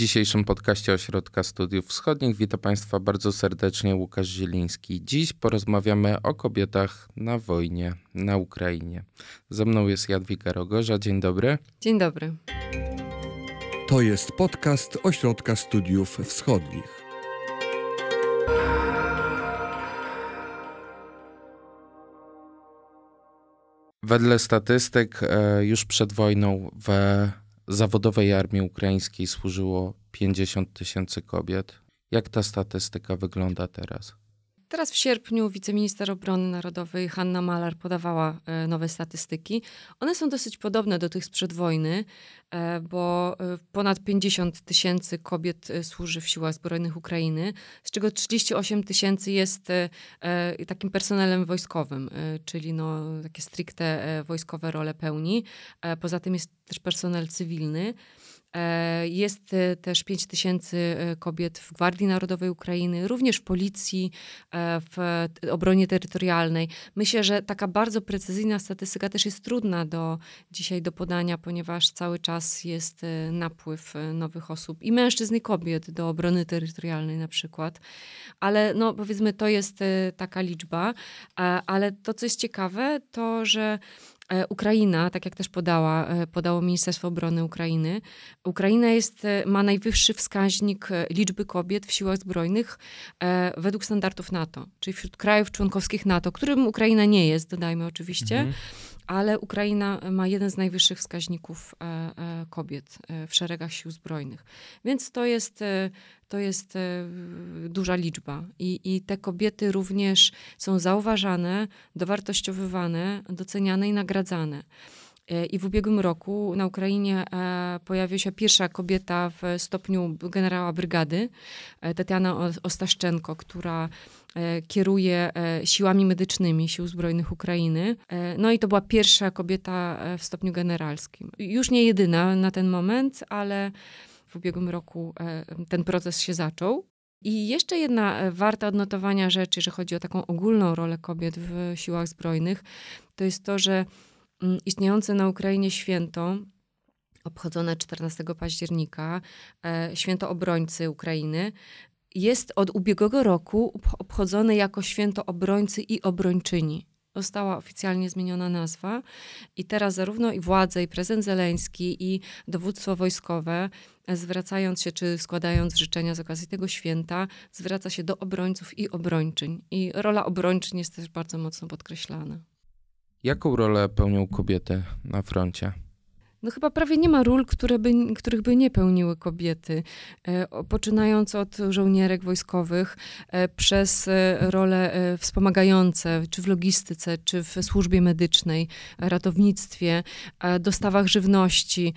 dzisiejszym podcaście Ośrodka Studiów Wschodnich witam Państwa bardzo serdecznie Łukasz Zieliński. Dziś porozmawiamy o kobietach na wojnie na Ukrainie. Ze mną jest Jadwiga Rogorza. Dzień dobry. Dzień dobry. To jest podcast Ośrodka Studiów Wschodnich. Wedle statystyk e, już przed wojną w zawodowej armii ukraińskiej służyło 50 tysięcy kobiet. Jak ta statystyka wygląda teraz? Teraz w sierpniu wiceminister obrony narodowej Hanna Malar podawała e, nowe statystyki. One są dosyć podobne do tych sprzed wojny, e, bo e, ponad 50 tysięcy kobiet służy w siłach zbrojnych Ukrainy, z czego 38 tysięcy jest takim personelem wojskowym, czyli no, takie stricte wojskowe role pełni. Poza tym jest też personel cywilny. E, jest e, też 5 tysięcy e, kobiet w Gwardii Narodowej Ukrainy, również w policji, w obronie terytorialnej. Myślę, że taka bardzo precyzyjna statystyka też jest trudna do dzisiaj do podania, ponieważ cały czas jest napływ nowych osób i mężczyzn i kobiet do obrony terytorialnej na przykład. Ale no powiedzmy to jest taka liczba, ale to co jest ciekawe, to że Ukraina, tak jak też podała, e, podało Ministerstwo Obrony Ukrainy, Ukraina jest, e, ma najwyższy wskaźnik liczby kobiet w siłach zbrojnych według standardów NATO, czyli wśród krajów członkowskich NATO, którym Ukraina nie jest, dodajmy oczywiście. Mhm ale Ukraina ma jeden z najwyższych wskaźników e, e, kobiet e, w szeregach sił zbrojnych. Więc to jest, to jest duża liczba. I, I te kobiety również są zauważane, dowartościowywane, doceniane i nagradzane. I w ubiegłym roku na Ukrainie pojawiła się pierwsza kobieta w stopniu generała brygady, Tatiana Ostaszczenko, która E, kieruje e, siłami medycznymi Sił Zbrojnych Ukrainy. E, no i to była pierwsza kobieta w stopniu generalskim. Już nie jedyna na ten moment, ale w ubiegłym roku ten proces się zaczął. I jeszcze jedna warta odnotowania rzecz, jeżeli chodzi o taką ogólną rolę kobiet w siłach zbrojnych, to jest to, że istniejące na Ukrainie święto, obchodzone 14 października, święto obrońcy Ukrainy, jest od ubiegłego roku obchodzone jako święto obrońcy i obrończyni. Została oficjalnie zmieniona nazwa i teraz zarówno i władze, i prezydent Zeleński, i dowództwo wojskowe, e, zwracając się czy składając życzenia z okazji tego święta, zwraca się do obrońców i obrończyń. I rola obrończyń jest też bardzo mocno podkreślana. Jaką rolę pełnią kobiety na froncie? No chyba prawie nie ma ról, by, których by nie pełniły kobiety. E, poczynając od żołnierek wojskowych, e, przez e, role wspomagające, czy w logistyce, czy w służbie medycznej, ratownictwie, dostawach żywności,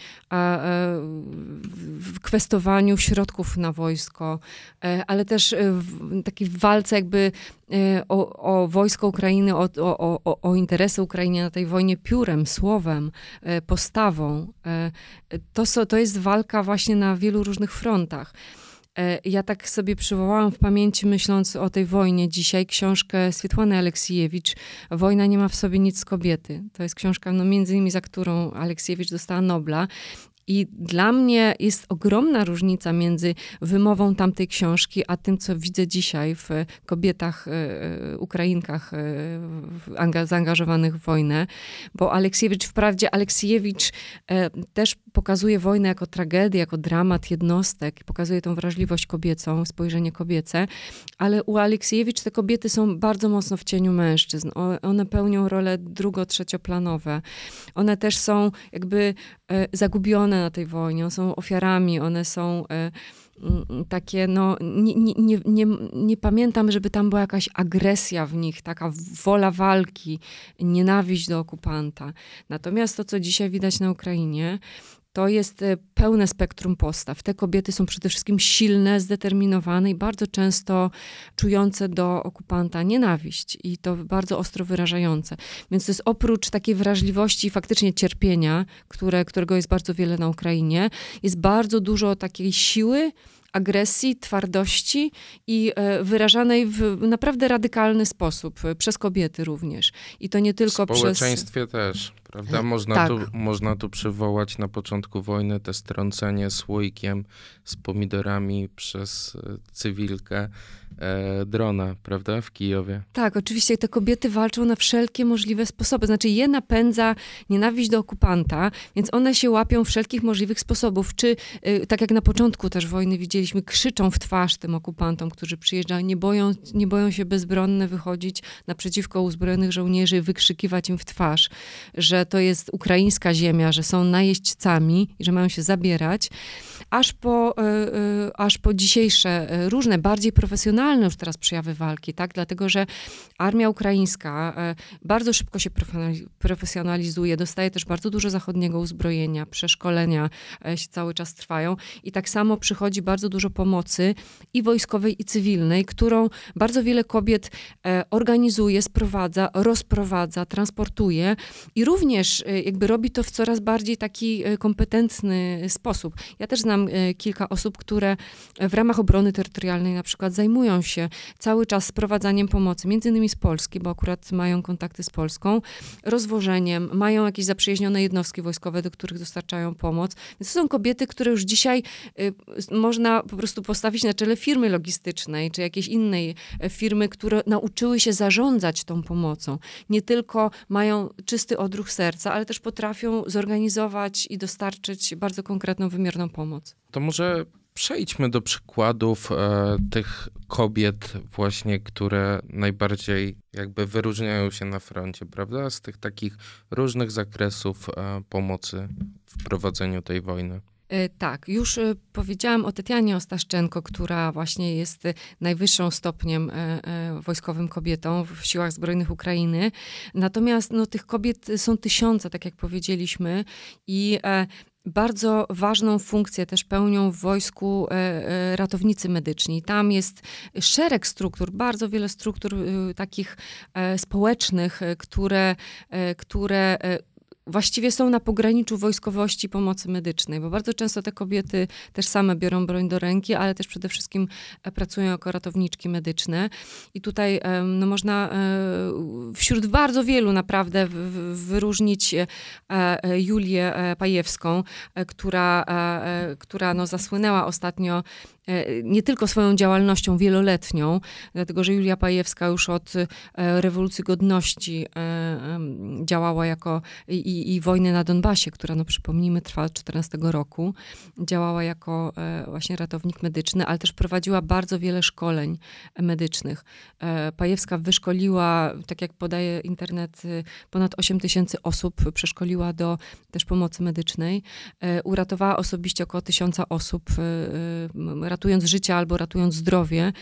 w kwestowaniu środków na wojsko, ale też w takiej walce jakby o, o wojsko Ukrainy, o, o, o interesy Ukrainy na tej wojnie piórem, słowem, postawą. E, to, to jest walka właśnie na wielu różnych frontach. E, ja tak sobie przywołałam w pamięci, myśląc o tej wojnie dzisiaj, książkę Swietłany Aleksijewicz Wojna nie ma w sobie nic z kobiety. To jest książka, no między innymi za którą Aleksiejewicz dostała Nobla. I dla mnie jest ogromna różnica między wymową tamtej książki, a tym, co widzę dzisiaj w kobietach, e, e, Ukrainkach e, zaangażowanych w wojnę. Bo Aleksiewicz, wprawdzie Aleksiewicz też pokazuje wojnę jako tragedię, jako dramat jednostek, pokazuje tą wrażliwość kobiecą, spojrzenie kobiece, ale u Aleksiewicz te kobiety są bardzo mocno w cieniu mężczyzn. One pełnią role drugo-trzecioplanowe. One też są jakby zagubione na tej wojnie, one są ofiarami, one są e, mm, takie, no, nie, nie, nie, nie, pamiętam, żeby tam była jakaś agresja w nich, taka wola walki, nienawiść do okupanta. Natomiast to, co dzisiaj widać na Ukrainie, to jest e, pełne spektrum postaw. Te kobiety są przede wszystkim silne, zdeterminowane i bardzo często czujące do okupanta nienawiść i to bardzo ostro wyrażające. Więc to jest oprócz takiej wrażliwości i faktycznie cierpienia, które, którego jest bardzo wiele na Ukrainie, jest bardzo dużo takiej siły, agresji, twardości i e, wyrażanej w naprawdę radykalny sposób, e, przez kobiety również. I to nie tylko w społeczeństwie przez... też Prawda? Można, tak. tu, można tu przywołać na początku wojny te strącenie słoikiem z pomidorami przez e, cywilkę drona, prawda, w Kijowie. Tak, oczywiście te kobiety walczą na wszelkie możliwe sposoby. Znaczy je napędza nienawiść do okupanta, więc one się łapią wszelkich możliwych sposobów. Czy, y, tak jak na początku też wojny widzieliśmy, krzyczą w twarz tym okupantom, którzy przyjeżdżają, nie boją, nie boją się bezbronne wychodzić naprzeciwko uzbrojonych żołnierzy, wykrzykiwać im w twarz, że to jest ukraińska ziemia, że są najeźdźcami i że mają się zabierać, aż po, y, y, aż po dzisiejsze różne, bardziej profesjonalne już teraz przejawy walki, tak? Dlatego, że armia ukraińska e, bardzo szybko się profesjonalizuje, dostaje też bardzo dużo zachodniego uzbrojenia, przeszkolenia e, się cały czas trwają i tak samo przychodzi bardzo dużo pomocy i wojskowej, i cywilnej, którą bardzo wiele kobiet e, organizuje, sprowadza, rozprowadza, transportuje i również jakby robi to w coraz bardziej taki kompetentny sposób. Ja też znam kilka osób, które w ramach obrony terytorialnej na przykład zajmują się cały czas sprowadzaniem pomocy, między innymi z Polski, bo akurat mają kontakty z Polską, rozwożeniem, mają jakieś zaprzyjaźnione jednostki wojskowe, do których dostarczają pomoc. Więc to są kobiety, które już dzisiaj y, można po prostu postawić na czele firmy logistycznej, czy jakiejś innej e, firmy, które nauczyły się zarządzać tą pomocą. Nie tylko mają czysty odruch serca, ale też potrafią zorganizować i dostarczyć bardzo konkretną, wymierną pomoc. To może Przejdźmy do przykładów e, tych kobiet właśnie, które najbardziej jakby wyróżniają się na froncie, prawda? Z tych takich różnych zakresów e, pomocy w prowadzeniu tej wojny. E, tak, już e, powiedziałam o Tetianie Ostaszczenko, która właśnie jest najwyższą stopniem e, wojskowym kobietą w siłach zbrojnych Ukrainy. Natomiast no, tych kobiet są tysiące, tak jak powiedzieliśmy, i bardzo ważną funkcję też pełnią w wojsku e, e, ratownicy medyczni. Tam jest szereg struktur, bardzo wiele struktur e, takich społecznych, które, które właściwie są na pograniczu wojskowości pomocy medycznej, bo bardzo często te kobiety też same biorą broń do ręki, ale też przede wszystkim e, pracują jako ratowniczki medyczne. I tutaj no, można e, wśród bardzo wielu naprawdę wyróżnić e, Julię Pajewską, która, która no, zasłynęła ostatnio nie tylko swoją działalnością wieloletnią, dlatego że Julia Pajewska już od e, rewolucji godności e, działała jako i, i wojny na Donbasie, która, no przypomnijmy, trwała od 14 roku, działała jako właśnie ratownik medyczny, ale też prowadziła bardzo wiele szkoleń medycznych. Pajewska wyszkoliła, tak jak podaje internet, ponad 8 tysięcy osób przeszkoliła do też pomocy medycznej. Uratowała osobiście około tysiąca osób ratując życie albo ratując zdrowie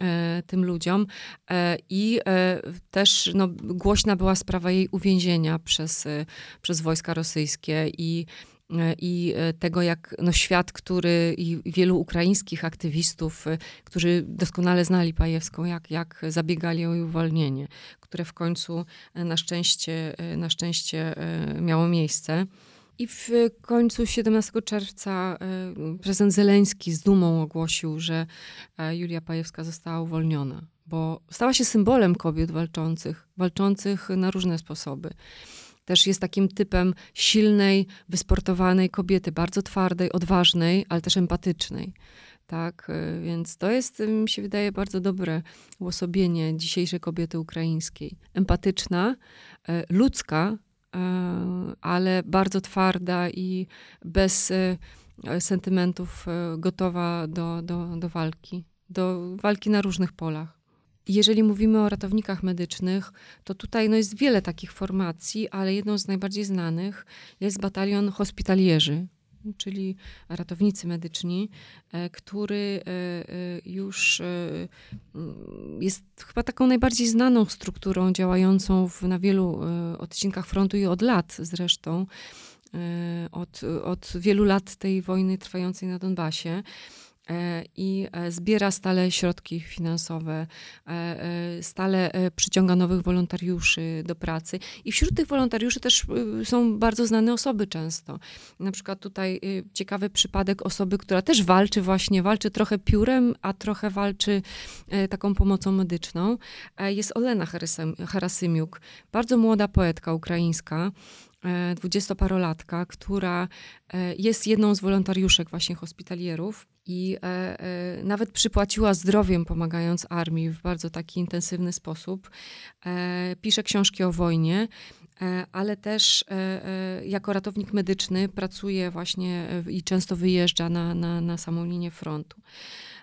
e, tym ludziom. E, I e, też no, głośna była sprawa jej uwięzienia przez, przez wojska rosyjskie i i tego, jak no, świat, który i wielu ukraińskich aktywistów, którzy doskonale znali Pajewską, jak, jak zabiegali o jej uwolnienie, które w końcu na szczęście, na szczęście miało miejsce. I w końcu 17 czerwca e, prezydent Zeleński z dumą ogłosił, że e, Julia Pajewska została uwolniona, bo stała się symbolem kobiet walczących, walczących na różne sposoby. Też jest takim typem silnej, wysportowanej kobiety, bardzo twardej, odważnej, ale też empatycznej. Tak, e, więc to jest, mi się wydaje, bardzo dobre uosobienie dzisiejszej kobiety ukraińskiej. Empatyczna, ludzka, ale bardzo twarda i bez e, sentymentów e, gotowa do, do, do walki, do walki na różnych polach. Jeżeli mówimy o ratownikach medycznych, to tutaj no, jest wiele takich formacji, ale jedną z najbardziej znanych jest batalion hospitalierzy, czyli ratownicy medyczni, e, który e, e, już jest chyba taką najbardziej znaną strukturą działającą w, na wielu odcinkach frontu i od lat zresztą. Od, od wielu lat tej wojny trwającej na Donbasie. E, i e, zbiera stale środki finansowe, e, stale przyciąga nowych wolontariuszy do pracy. I wśród tych wolontariuszy też są bardzo znane osoby często. Na przykład tutaj ciekawy przypadek osoby, która też walczy właśnie, walczy trochę piórem, a trochę walczy taką pomocą medyczną. Jest Olena Harasymiuk, bardzo młoda poetka ukraińska, dwudziestoparolatka, która jest jedną z wolontariuszek właśnie hospitalierów i e, e, nawet przypłaciła zdrowiem, pomagając armii w bardzo taki intensywny sposób. E, pisze książki o wojnie, e, ale też e, e, jako ratownik medyczny pracuje właśnie i często wyjeżdża na, na, na samą linię frontu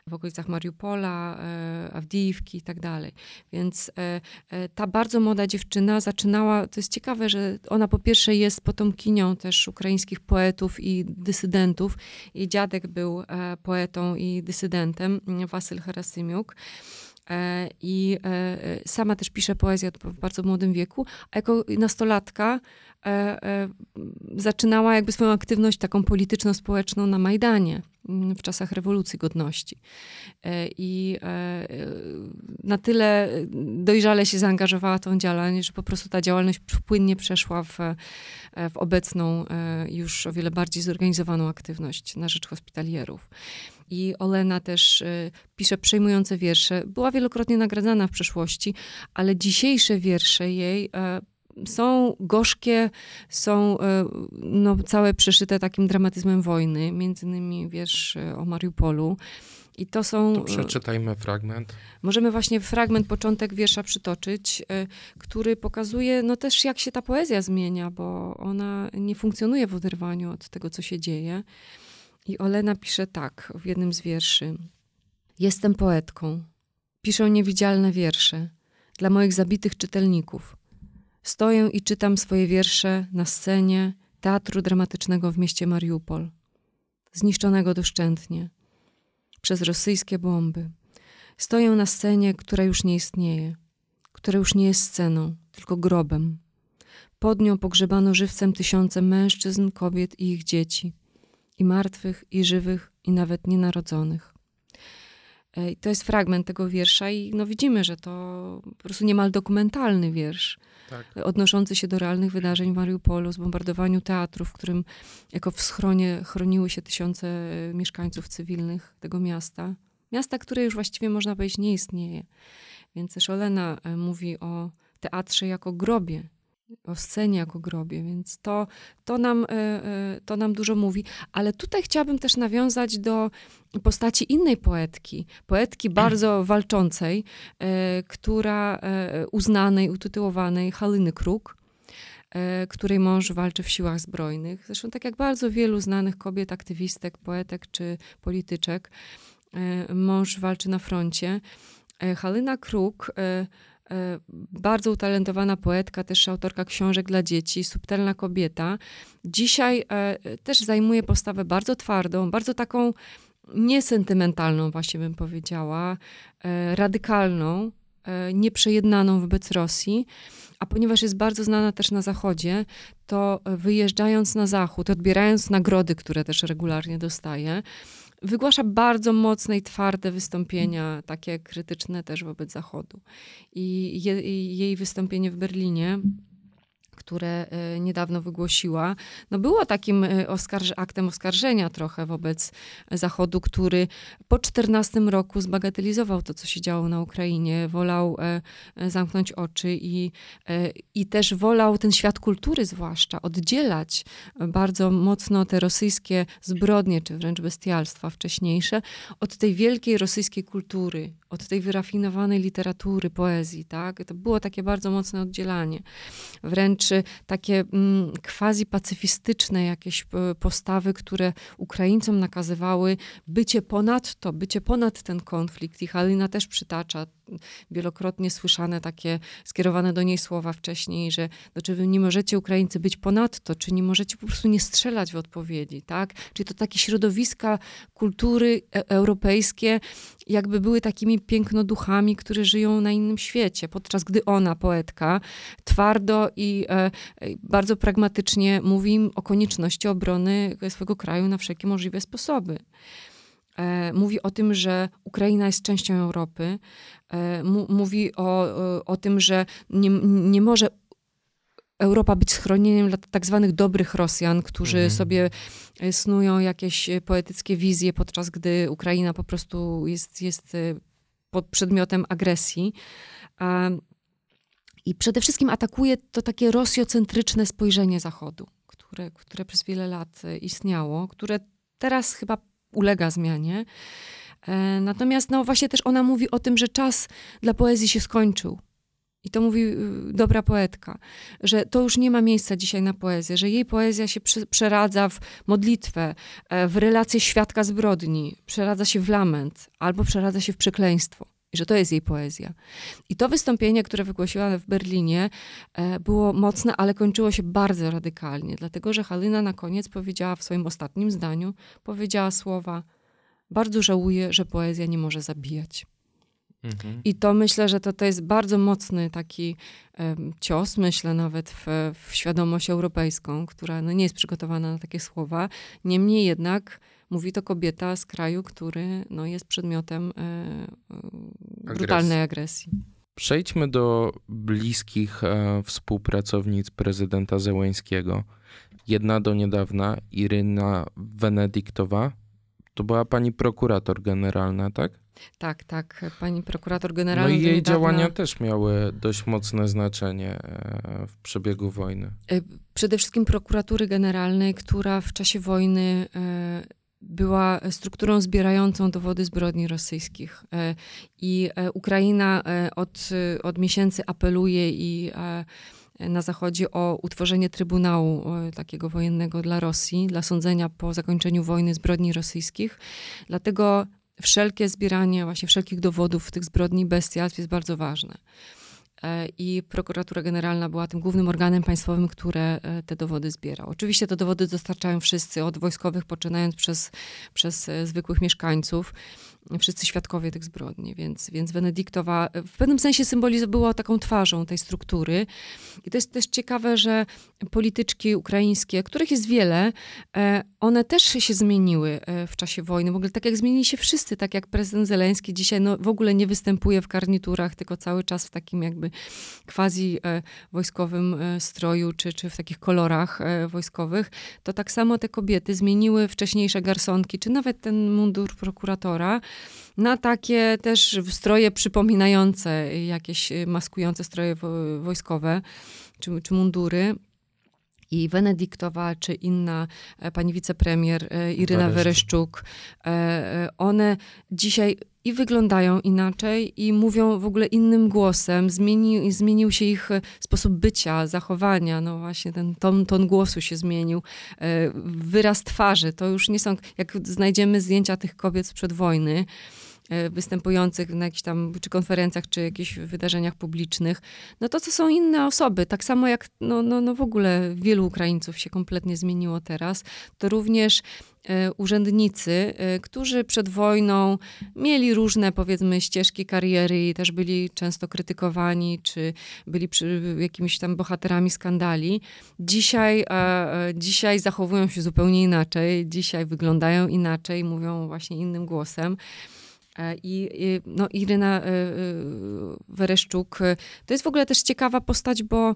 w okolicach Mariupola, e, Awdijiwki i tak dalej. Więc e, e, ta bardzo młoda dziewczyna zaczynała, to jest ciekawe, że ona po pierwsze jest potomkinią też ukraińskich poetów i dysydentów. Jej dziadek był poetą i dysydentem, Wasyl Herasymiuk. I sama też pisze poezję w bardzo młodym wieku, a jako nastolatka zaczynała jakby swoją aktywność taką polityczno-społeczną na Majdanie. Mm, w czasach rewolucji godności. E, I e, na tyle dojrzale się zaangażowała w tą działalność, że po prostu ta działalność płynnie przeszła w, e, w obecną, już o wiele bardziej zorganizowaną aktywność na rzecz hospitalierów. I Olena też pisze przejmujące wiersze. Była wielokrotnie nagradzana w przeszłości, ale dzisiejsze wiersze jej są gorzkie, są e, no, całe przeszyte takim dramatyzmem wojny, między innymi wiesz o Mariupolu. I to są. To przeczytajmy fragment. Możemy właśnie fragment, początek wiersza przytoczyć, e, który pokazuje no też, jak się ta poezja zmienia, bo ona nie funkcjonuje w oderwaniu od tego, co się dzieje. I Olena pisze tak w jednym z wierszy. Jestem poetką. Piszę niewidzialne wiersze dla moich zabitych czytelników. Stoję i czytam swoje wiersze na scenie teatru dramatycznego w mieście Mariupol, zniszczonego doszczętnie przez rosyjskie bomby. Stoję na scenie, która już nie istnieje, która już nie jest sceną, tylko grobem. Pod nią pogrzebano żywcem tysiące mężczyzn, kobiet i ich dzieci, i martwych, i żywych, i nawet nienarodzonych. I to jest fragment tego wiersza i no widzimy, że to po prostu niemal dokumentalny wiersz tak. odnoszący się do realnych wydarzeń w Mariupolu, zbombardowaniu teatru, w którym jako w schronie chroniły się tysiące mieszkańców cywilnych tego miasta. Miasta, które już właściwie można powiedzieć nie istnieje. Więc też Olena e, mówi o teatrze jako grobie, o scenie jako grobie, więc to, to, nam, e, e, to nam dużo mówi. Ale tutaj chciałabym też nawiązać do postaci innej poetki, poetki bardzo walczącej, e, która uznanej, utytułowanej Haliny Kruk, której mąż walczy w siłach zbrojnych. Zresztą tak jak bardzo wielu znanych kobiet, aktywistek, poetek czy polityczek, mąż walczy na froncie. Halina Kruk bardzo utalentowana poetka, też autorka książek dla dzieci, subtelna kobieta. Dzisiaj e, też zajmuje postawę bardzo twardą, bardzo taką niesentymentalną, właśnie bym powiedziała, e, radykalną, nieprzejednaną wobec Rosji. A ponieważ jest bardzo znana też na Zachodzie, to wyjeżdżając na Zachód, odbierając nagrody, które też regularnie dostaje, wygłasza bardzo mocne i twarde wystąpienia, takie krytyczne też wobec Zachodu. I je, jej wystąpienie w Berlinie które e, niedawno wygłosiła, no było takim e, oskarż aktem oskarżenia trochę wobec Zachodu, który po 14 roku zbagatelizował to, co się działo na Ukrainie, wolał e, zamknąć oczy i, i też wolał ten świat kultury zwłaszcza oddzielać bardzo mocno te rosyjskie zbrodnie, czy wręcz bestialstwa wcześniejsze, od tej wielkiej rosyjskiej kultury, od tej wyrafinowanej literatury, poezji, tak? To było takie bardzo mocne oddzielanie. Wręcz takie mm, quasi-pacyfistyczne jakieś e, postawy, które Ukraińcom nakazywały bycie ponad to, bycie ponad ten konflikt. I Halina też przytacza wielokrotnie słyszane takie skierowane do niej słowa wcześniej, że no, czy wy nie możecie Ukraińcy być ponadto, czy nie możecie po prostu nie strzelać w odpowiedzi, tak? Czyli to takie środowiska kultury e europejskie jakby były takimi pięknoduchami, które żyją na innym świecie, podczas gdy ona, poetka, twardo i e, bardzo pragmatycznie mówi o konieczności obrony swojego kraju na wszelkie możliwe sposoby. E, mówi o tym, że Ukraina jest częścią Europy. E, mówi o, o tym, że nie, nie może Europa być schronieniem dla tak zwanych dobrych Rosjan, którzy mhm. sobie e, snują jakieś poetyckie wizje, podczas gdy Ukraina po prostu jest, jest pod przedmiotem agresji. I przede wszystkim atakuje to takie rosjocentryczne spojrzenie Zachodu, które, które przez wiele lat istniało, które teraz chyba ulega zmianie. E, natomiast no właśnie też ona mówi o tym, że czas dla poezji się skończył. I to mówi y, dobra poetka, że to już nie ma miejsca dzisiaj na poezję, że jej poezja się przeradza w modlitwę, e, w relację świadka zbrodni, przeradza się w lament albo przeradza się w przekleństwo. I że to jest jej poezja. I to wystąpienie, które wygłosiła w Berlinie, e, było mocne, ale kończyło się bardzo radykalnie, dlatego że Halina na koniec powiedziała w swoim ostatnim zdaniu, powiedziała słowa: Bardzo żałuję, że poezja nie może zabijać. Mhm. I to myślę, że to, to jest bardzo mocny taki um, cios, myślę nawet w, w świadomość europejską, która no, nie jest przygotowana na takie słowa. Niemniej jednak mówi to kobieta z kraju, który no, jest przedmiotem e, e brutalnej agresji. Przejdźmy do bliskich e, współpracownic prezydenta Zełęńskiego. Jedna do niedawna, Iryna Wenedyktowa, to była pani prokurator generalna, tak? Tak, tak. Pani prokurator generalna. No i jej niedawna... działania też miały dość mocne znaczenie w przebiegu wojny. Przede wszystkim prokuratury generalnej, która w czasie wojny była strukturą zbierającą dowody zbrodni rosyjskich. I Ukraina od, od miesięcy apeluje i na Zachodzie o utworzenie Trybunału takiego wojennego dla Rosji, dla sądzenia po zakończeniu wojny zbrodni rosyjskich. Dlatego wszelkie zbieranie właśnie wszelkich dowodów tych zbrodni bestialstw jest bardzo ważne. E, I prokuratura generalna była tym głównym organem państwowym, które e, te dowody zbiera. Oczywiście te dowody dostarczają wszyscy, od wojskowych poczynając przez, przez e, zwykłych mieszkańców wszyscy świadkowie tych zbrodni, więc, więc Wenedyktowa w pewnym sensie symbolizowała taką twarzą tej struktury. I to jest też ciekawe, że polityczki ukraińskie, których jest wiele, e, one też się zmieniły e, w czasie wojny. W ogóle tak jak zmienili się wszyscy, tak jak prezydent Zeleński dzisiaj no, w ogóle nie występuje w garniturach, tylko cały czas w takim jakby quasi e, wojskowym stroju, czy, czy w takich kolorach wojskowych, to tak samo te kobiety zmieniły wcześniejsze garsonki, czy nawet ten mundur prokuratora, na takie też stroje przypominające jakieś y, maskujące stroje wojskowe czy, czy mundury. I Wenedyktowa, czy inna e, pani wicepremier e, Iryna Wereszczuk, e, one dzisiaj i wyglądają inaczej i mówią w ogóle innym głosem. Zmieni, zmienił się ich sposób bycia, zachowania. No właśnie ten ton, ton głosu się zmienił. Wyraz twarzy. To już nie są, jak znajdziemy zdjęcia tych kobiet sprzed wojny, E, występujących na jakichś tam, czy konferencjach, czy jakichś wydarzeniach publicznych, no to to są inne osoby. Tak samo jak no, no, no w ogóle wielu Ukraińców się kompletnie zmieniło teraz, to również e, urzędnicy, e, którzy przed wojną mieli różne, powiedzmy, ścieżki kariery i też byli często krytykowani, czy byli jakimiś tam bohaterami skandali. Dzisiaj, dzisiaj zachowują się zupełnie inaczej, dzisiaj wyglądają inaczej, mówią właśnie innym głosem. E, I, no, Iryna e, e, Wereszczuk to jest w ogóle też ciekawa postać, bo,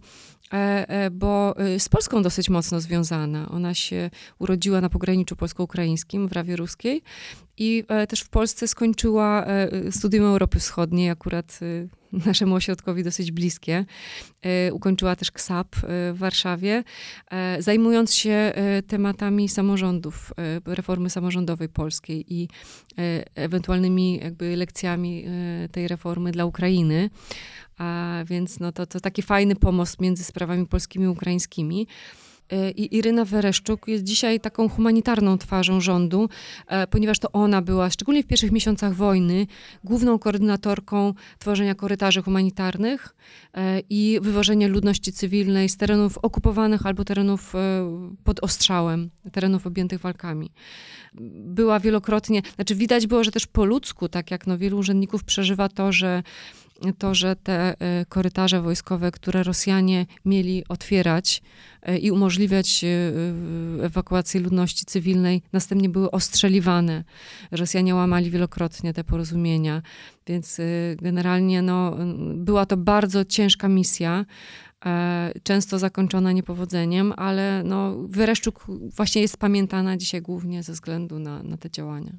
bo z Polską dosyć mocno związana. Ona się urodziła na pograniczu polsko-ukraińskim w Rawie Ruskiej i też w Polsce skończyła studium Europy Wschodniej, akurat naszemu ośrodkowi dosyć bliskie. E, ukończyła też KSAP e, w Warszawie, e, zajmując się tematami samorządów, reformy samorządowej polskiej i ewentualnymi jakby lekcjami tej reformy dla Ukrainy. A więc no to, to taki fajny pomost między sprawami polskimi i ukraińskimi. E, I Iryna Wereszczuk jest dzisiaj taką humanitarną twarzą rządu, e, ponieważ to ona była, szczególnie w pierwszych miesiącach wojny, główną koordynatorką tworzenia korytarzy humanitarnych e, i wywożenia ludności cywilnej z terenów okupowanych albo terenów pod ostrzałem, terenów objętych walkami. Była wielokrotnie, znaczy widać było, że też po ludzku, tak jak no wielu urzędników przeżywa to, że to, że te e, korytarze wojskowe, które Rosjanie mieli otwierać e, i umożliwiać e, ewakuację ludności cywilnej, następnie były ostrzeliwane. Rosjanie łamali wielokrotnie te porozumienia, więc generalnie no, była to bardzo ciężka misja, często zakończona niepowodzeniem, ale no, Wereszczuk właśnie jest pamiętana dzisiaj głównie ze względu na, na te działania.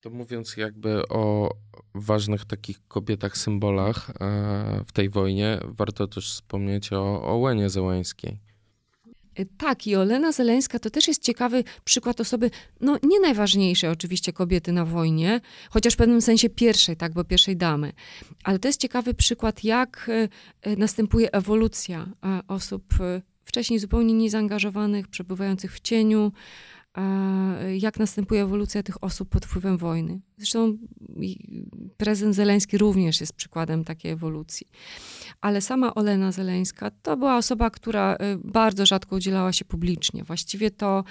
To mówiąc jakby o ważnych takich kobietach symbolach e, w tej wojnie, warto też wspomnieć o Ołenie Zełańskiej. E, tak, i Olena Zeleńska to też jest ciekawy przykład osoby, no nie najważniejszej oczywiście kobiety na wojnie, chociaż w pewnym sensie pierwszej, tak, bo pierwszej damy. Ale to jest ciekawy przykład, jak e, następuje ewolucja osób wcześniej zupełnie niezaangażowanych, przebywających w cieniu, jak następuje ewolucja tych osób pod wpływem wojny. Zresztą prezydent Zeleński również jest przykładem takiej ewolucji. Ale sama Olena Zeleńska to była osoba, która y, bardzo rzadko udzielała się publicznie. Właściwie to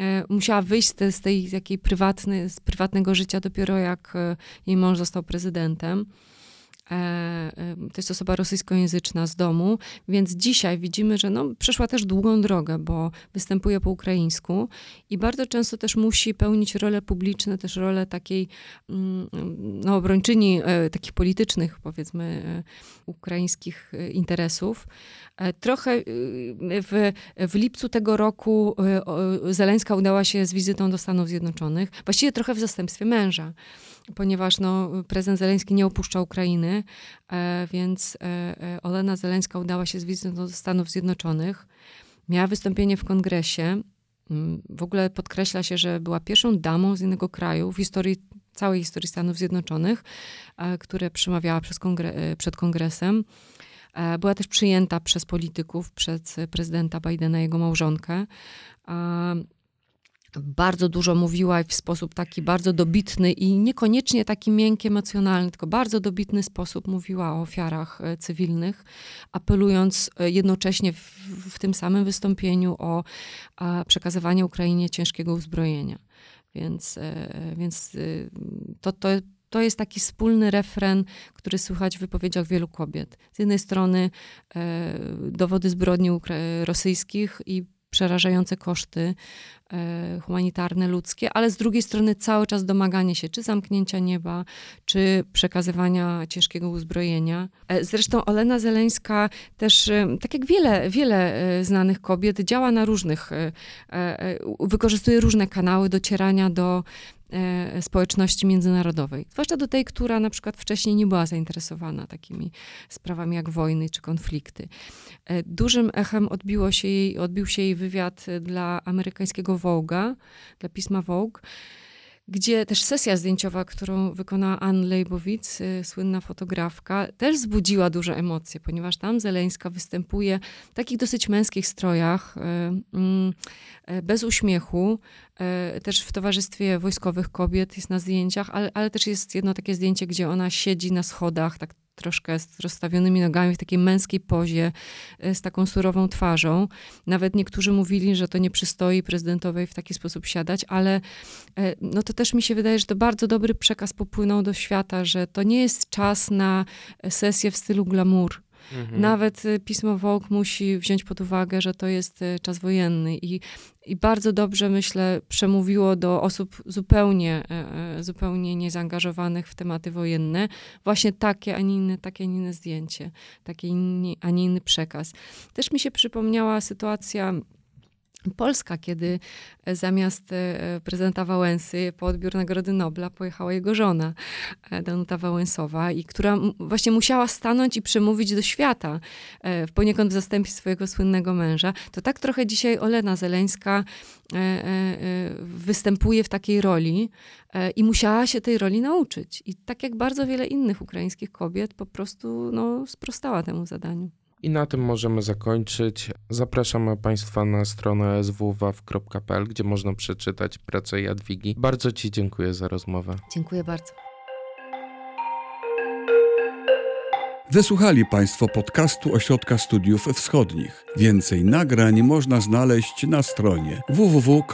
y, musiała wyjść z tej, z tej prywatny, z prywatnego życia dopiero jak y, jej mąż został prezydentem. E, e, to jest osoba rosyjskojęzyczna z domu, więc dzisiaj widzimy, że no, przeszła też długą drogę, bo występuje po ukraińsku i bardzo często też musi pełnić role publiczne, też role takiej mm, no, obrończyni e, takich politycznych, powiedzmy, ukraińskich interesów. Trochę w, w lipcu tego roku Zeleńska udała się z wizytą do Stanów Zjednoczonych, właściwie trochę w zastępstwie męża ponieważ no, prezydent Zeleński nie opuszcza Ukrainy, e, więc e, e, Olena Zeleńska udała się z wizytą do Stanów Zjednoczonych. Miała wystąpienie w kongresie. Mm, w ogóle podkreśla się, że była pierwszą damą z innego kraju w historii, całej historii Stanów Zjednoczonych, które przemawiała kongre przed kongresem. Była też przyjęta przez polityków, przez prezydenta Bidena jego małżonkę bardzo dużo mówiła w sposób taki bardzo dobitny i niekoniecznie taki miękki, emocjonalny, tylko bardzo dobitny sposób mówiła o ofiarach e, cywilnych, apelując e, jednocześnie w, w tym samym wystąpieniu o przekazywanie Ukrainie ciężkiego uzbrojenia. Więc, e, więc to, to, to jest taki wspólny refren, który słychać w wypowiedziach wielu kobiet. Z jednej strony dowody zbrodni rosyjskich i przerażające koszty e, humanitarne, ludzkie, ale z drugiej strony cały czas domaganie się czy zamknięcia nieba, czy przekazywania ciężkiego uzbrojenia. E, zresztą Olena Zeleńska też, e, tak jak wiele, wiele znanych kobiet, działa na różnych, wykorzystuje różne kanały docierania do społeczności międzynarodowej. Zwłaszcza do tej, która na przykład wcześniej nie była zainteresowana takimi sprawami jak wojny czy konflikty. E, dużym echem odbiło się jej, odbił się jej wywiad dla amerykańskiego Vogue'a, dla pisma Vogue, gdzie też sesja zdjęciowa, którą wykonała Ann Leibowitz, y, słynna fotografka, też wzbudziła duże emocje, ponieważ tam Zeleńska występuje w takich dosyć męskich strojach, y, mm, y, bez uśmiechu, też w towarzystwie wojskowych kobiet jest na zdjęciach, ale, ale też jest jedno takie zdjęcie, gdzie ona siedzi na schodach, tak troszkę z rozstawionymi nogami w takiej męskiej pozie, e, z taką surową twarzą. Nawet niektórzy mówili, że to nie przystoi prezydentowej w taki sposób siadać, ale e, no to też mi się wydaje, że to bardzo dobry przekaz popłynął do świata, że to nie jest czas na sesję w stylu glamour, Mhm. Nawet y, pismo Vogue musi wziąć pod uwagę, że to jest y, czas wojenny i, i bardzo dobrze, myślę, przemówiło do osób zupełnie, e, e, zupełnie niezaangażowanych w tematy wojenne właśnie takie, a nie inne, takie, a nie inne zdjęcie, taki, a nie inny przekaz. Też mi się przypomniała sytuacja Polska, kiedy e, zamiast e, prezydenta Wałęsy po odbiór Nagrody Nobla pojechała jego żona, e, Danuta Wałęsowa, i która właśnie musiała stanąć i przemówić do świata, poniekąd w zastępstwie swojego słynnego męża. To tak trochę dzisiaj Olena Zeleńska występuje w takiej roli i musiała się tej roli nauczyć. I tak jak bardzo wiele innych ukraińskich kobiet, po prostu no, sprostała temu zadaniu. I na tym możemy zakończyć. Zapraszamy Państwa na stronę swwaw.pl, gdzie można przeczytać pracę Jadwigi. Bardzo Ci dziękuję za rozmowę. Dziękuję bardzo. Wysłuchali Państwo podcastu Ośrodka Studiów Wschodnich. Więcej nagrań można znaleźć na stronie www.osw.waw.pl.